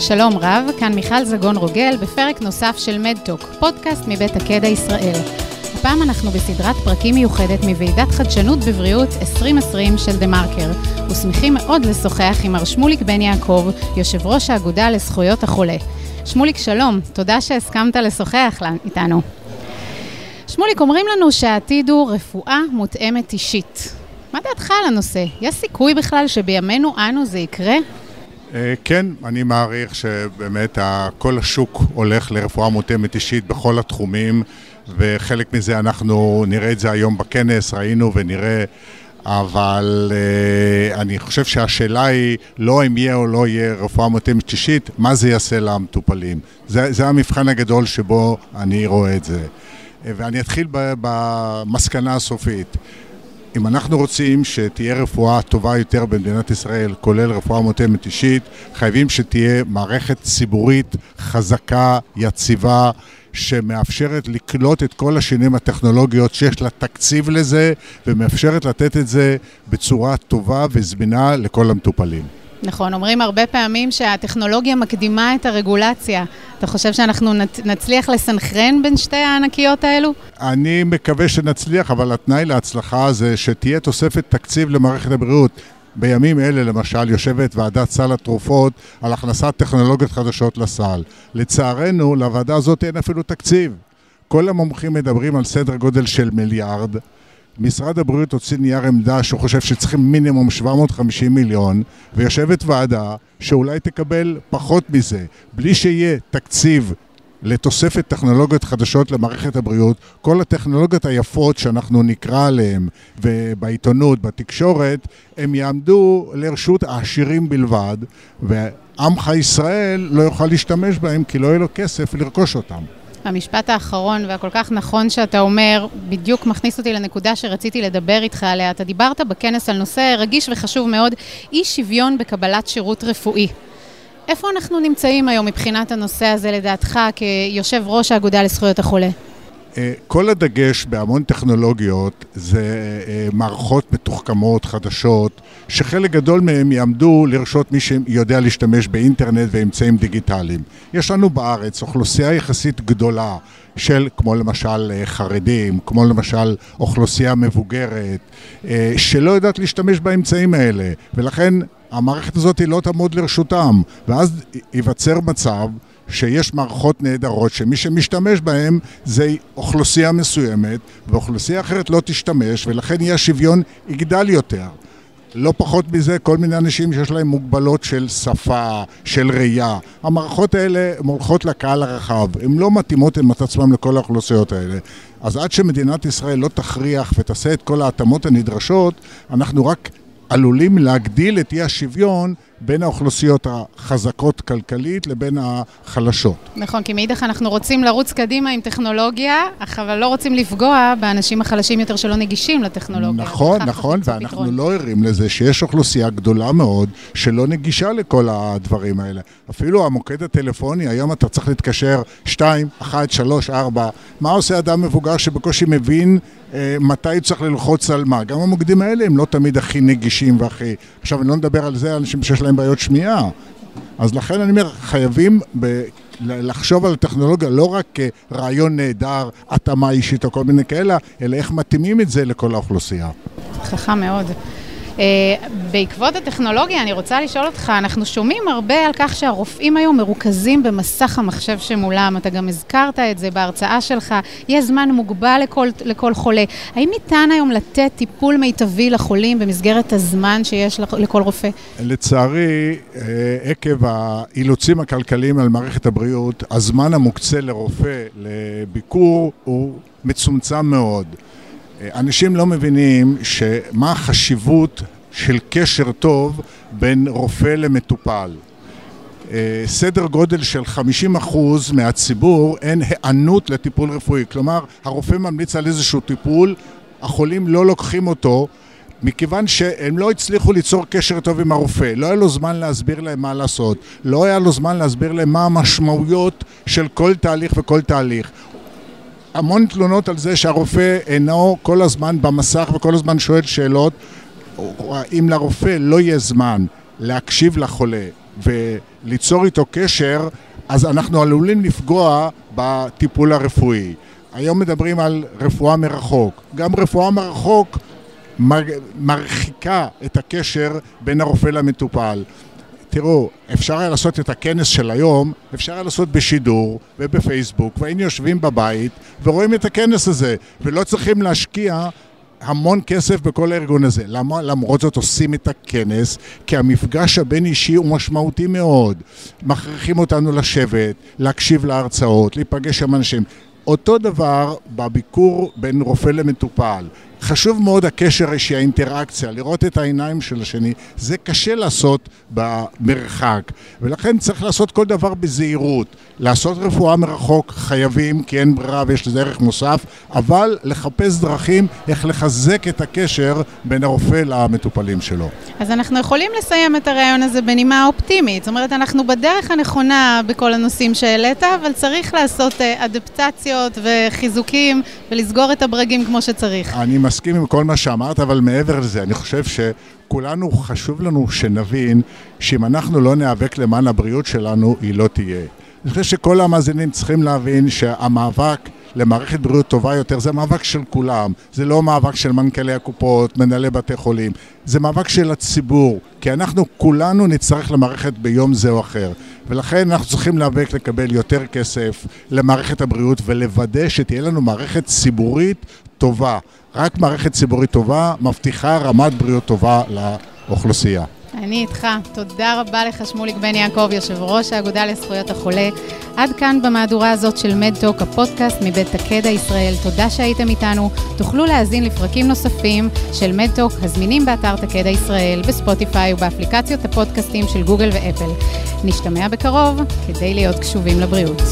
שלום רב, כאן מיכל זגון רוגל בפרק נוסף של מדטוק, פודקאסט מבית הקדע ישראל. הפעם אנחנו בסדרת פרקים מיוחדת מוועידת חדשנות בבריאות 2020 של דה מרקר, ושמחים מאוד לשוחח עם מר שמוליק בן יעקב, יושב ראש האגודה לזכויות החולה. שמוליק, שלום, תודה שהסכמת לשוחח איתנו. שמוליק, אומרים לנו שהעתיד הוא רפואה מותאמת אישית. מה דעתך על הנושא? יש סיכוי בכלל שבימינו אנו זה יקרה? אה, כן, אני מעריך שבאמת כל השוק הולך לרפואה מותאמת אישית בכל התחומים, וחלק מזה אנחנו נראה את זה היום בכנס, ראינו ונראה, אבל uh, אני חושב שהשאלה היא לא אם יהיה או לא יהיה רפואה מותאמת אישית, מה זה יעשה למטופלים. זה, זה המבחן הגדול שבו אני רואה את זה. אה, ואני אתחיל במסקנה הסופית. אם אנחנו רוצים שתהיה רפואה טובה יותר במדינת ישראל, כולל רפואה מותאמת אישית, חייבים שתהיה מערכת ציבורית חזקה, יציבה, שמאפשרת לקלוט את כל השינויים הטכנולוגיות שיש לה תקציב לזה, ומאפשרת לתת את זה בצורה טובה וזמינה לכל המטופלים. נכון, אומרים הרבה פעמים שהטכנולוגיה מקדימה את הרגולציה. אתה חושב שאנחנו נצליח לסנכרן בין שתי הענקיות האלו? אני מקווה שנצליח, אבל התנאי להצלחה זה שתהיה תוספת תקציב למערכת הבריאות. בימים אלה למשל יושבת ועדת סל התרופות על הכנסת טכנולוגיות חדשות לסל. לצערנו, לוועדה הזאת אין אפילו תקציב. כל המומחים מדברים על סדר גודל של מיליארד. משרד הבריאות הוציא נייר עמדה שהוא חושב שצריכים מינימום 750 מיליון, ויושבת ועדה שאולי תקבל פחות מזה, בלי שיהיה תקציב לתוספת טכנולוגיות חדשות למערכת הבריאות, כל הטכנולוגיות היפות שאנחנו נקרא עליהן ובעיתונות, בתקשורת, הם יעמדו לרשות העשירים בלבד, ועמך ישראל לא יוכל להשתמש בהם כי לא יהיה לו כסף לרכוש אותם. המשפט האחרון והכל כך נכון שאתה אומר, בדיוק מכניס אותי לנקודה שרציתי לדבר איתך עליה. אתה דיברת בכנס על נושא רגיש וחשוב מאוד, אי שוויון בקבלת שירות רפואי. איפה אנחנו נמצאים היום מבחינת הנושא הזה, לדעתך, כיושב ראש האגודה לזכויות החולה? אה, כל הדגש בהמון טכנולוגיות זה אה, מערכות מתוחכמות, חדשות, שחלק גדול מהם יעמדו לרשות מי שיודע להשתמש באינטרנט ואמצעים דיגיטליים. יש לנו בארץ אוכלוסייה יחסית גדולה של, כמו למשל אה, חרדים, כמו למשל אוכלוסייה מבוגרת, שלא יודעת להשתמש באמצעים האלה, ולכן המערכת הזאת לא תעמוד לרשותם, ואז ייווצר מצב שיש מערכות נהדרות שמי שמשתמש בהן זה אוכלוסייה מסוימת ואוכלוסייה אחרת לא תשתמש ולכן אי השוויון יגדל יותר. לא פחות מזה, כל מיני אנשים שיש להם מוגבלות של שפה, של ראייה. המערכות האלה הולכות לקהל הרחב, הן לא מתאימות את עצמן לכל האוכלוסיות האלה. אז עד שמדינת ישראל לא תכריח ותעשה את כל ההתאמות הנדרשות, אנחנו רק עלולים להגדיל את אי השוויון בין האוכלוסיות החזקות כלכלית לבין החלשות. נכון, כי מאידך אנחנו רוצים לרוץ קדימה עם טכנולוגיה, אבל לא רוצים לפגוע באנשים החלשים יותר שלא נגישים לטכנולוגיה. נכון, נכון, ואנחנו פתרון. לא ערים לזה שיש אוכלוסייה גדולה מאוד שלא נגישה לכל הדברים האלה. אפילו המוקד הטלפוני, היום אתה צריך להתקשר 2, 1, 3, 4. מה עושה אדם מבוגר שבקושי מבין אה, מתי צריך ללחוץ על מה? גם המוקדים האלה הם לא תמיד הכי נגישים והכי... עכשיו, אני לא מדבר על זה, אנשים שיש להם בעיות שמיעה. אז לכן אני אומר, חייבים ב... לחשוב על הטכנולוגיה לא רק כרעיון נהדר, התאמה אישית או כל מיני כאלה, אלא איך מתאימים את זה לכל האוכלוסייה. חכם מאוד. אה, בעקבות הטכנולוגיה, אני רוצה לשאול אותך, אנחנו שומעים הרבה על כך שהרופאים היום מרוכזים במסך המחשב שמולם, אתה גם הזכרת את זה בהרצאה שלך, יש זמן מוגבל לכל, לכל חולה. האם ניתן היום לתת טיפול מיטבי לחולים במסגרת הזמן שיש לכל רופא? לצערי, אה, עקב האילוצים הכלכליים על מערכת הבריאות, הזמן המוקצה לרופא לביקור הוא מצומצם מאוד. אנשים לא מבינים מה החשיבות של קשר טוב בין רופא למטופל. אה, סדר גודל של 50% מהציבור אין היענות לטיפול רפואי. כלומר, הרופא ממליץ על איזשהו טיפול, החולים לא לוקחים אותו מכיוון שהם לא הצליחו ליצור קשר טוב עם הרופא, לא היה לו זמן להסביר להם מה לעשות, לא היה לו זמן להסביר להם מה המשמעויות של כל תהליך וכל תהליך. המון תלונות על זה שהרופא אינו כל הזמן במסך וכל הזמן שואל שאלות. אם לרופא לא יהיה זמן להקשיב לחולה וליצור איתו קשר, אז אנחנו עלולים לפגוע בטיפול הרפואי. היום מדברים על רפואה מרחוק. גם רפואה מרחוק מרחיקה את הקשר בין הרופא למטופל. תראו, אפשר היה לעשות את הכנס של היום, אפשר היה לעשות בשידור ובפייסבוק, והיינו יושבים בבית ורואים את הכנס הזה, ולא צריכים להשקיע המון כסף בכל הארגון הזה. למה למרות זאת עושים את הכנס? כי המפגש הבין אישי הוא משמעותי מאוד. מכריחים אותנו לשבת, להקשיב להרצאות, להיפגש עם אנשים. אותו דבר בביקור בין רופא למטופל. חשוב מאוד הקשר האישי, האינטראקציה, לראות את העיניים של השני, זה קשה לעשות במרחק, ולכן צריך לעשות כל דבר בזהירות. לעשות רפואה מרחוק חייבים, כי אין ברירה ויש לזה ערך מוסף, אבל לחפש דרכים איך לחזק את הקשר בין הרופא למטופלים שלו. אז אנחנו יכולים לסיים את הרעיון הזה בנימה אופטימית. זאת אומרת, אנחנו בדרך הנכונה בכל הנושאים שהעלית, אבל צריך לעשות אה, אדפטציות וחיזוקים ולסגור את הברגים כמו שצריך. אני מסכים עם כל מה שאמרת, אבל מעבר לזה, אני חושב שכולנו, חשוב לנו שנבין שאם אנחנו לא ניאבק למען הבריאות שלנו, היא לא תהיה. אני חושב שכל המאזינים צריכים להבין שהמאבק למערכת בריאות טובה יותר זה מאבק של כולם. זה לא מאבק של מנכ"לי הקופות, מנהלי בתי חולים. זה מאבק של הציבור, כי אנחנו כולנו נצטרך למערכת ביום זה או אחר. ולכן אנחנו צריכים להיאבק לקבל יותר כסף למערכת הבריאות ולוודא שתהיה לנו מערכת ציבורית טובה. רק מערכת ציבורית טובה מבטיחה רמת בריאות טובה לאוכלוסייה. אני איתך. תודה רבה לך, שמוליק בן יעקב, יושב ראש האגודה לזכויות החולה. עד כאן במהדורה הזאת של מדטוק, הפודקאסט מבית תקדע ישראל. תודה שהייתם איתנו. תוכלו להאזין לפרקים נוספים של מדטוק, הזמינים באתר תקדע ישראל, בספוטיפיי ובאפליקציות הפודקאסטים של גוגל ואפל. נשתמע בקרוב כדי להיות קשובים לבריאות.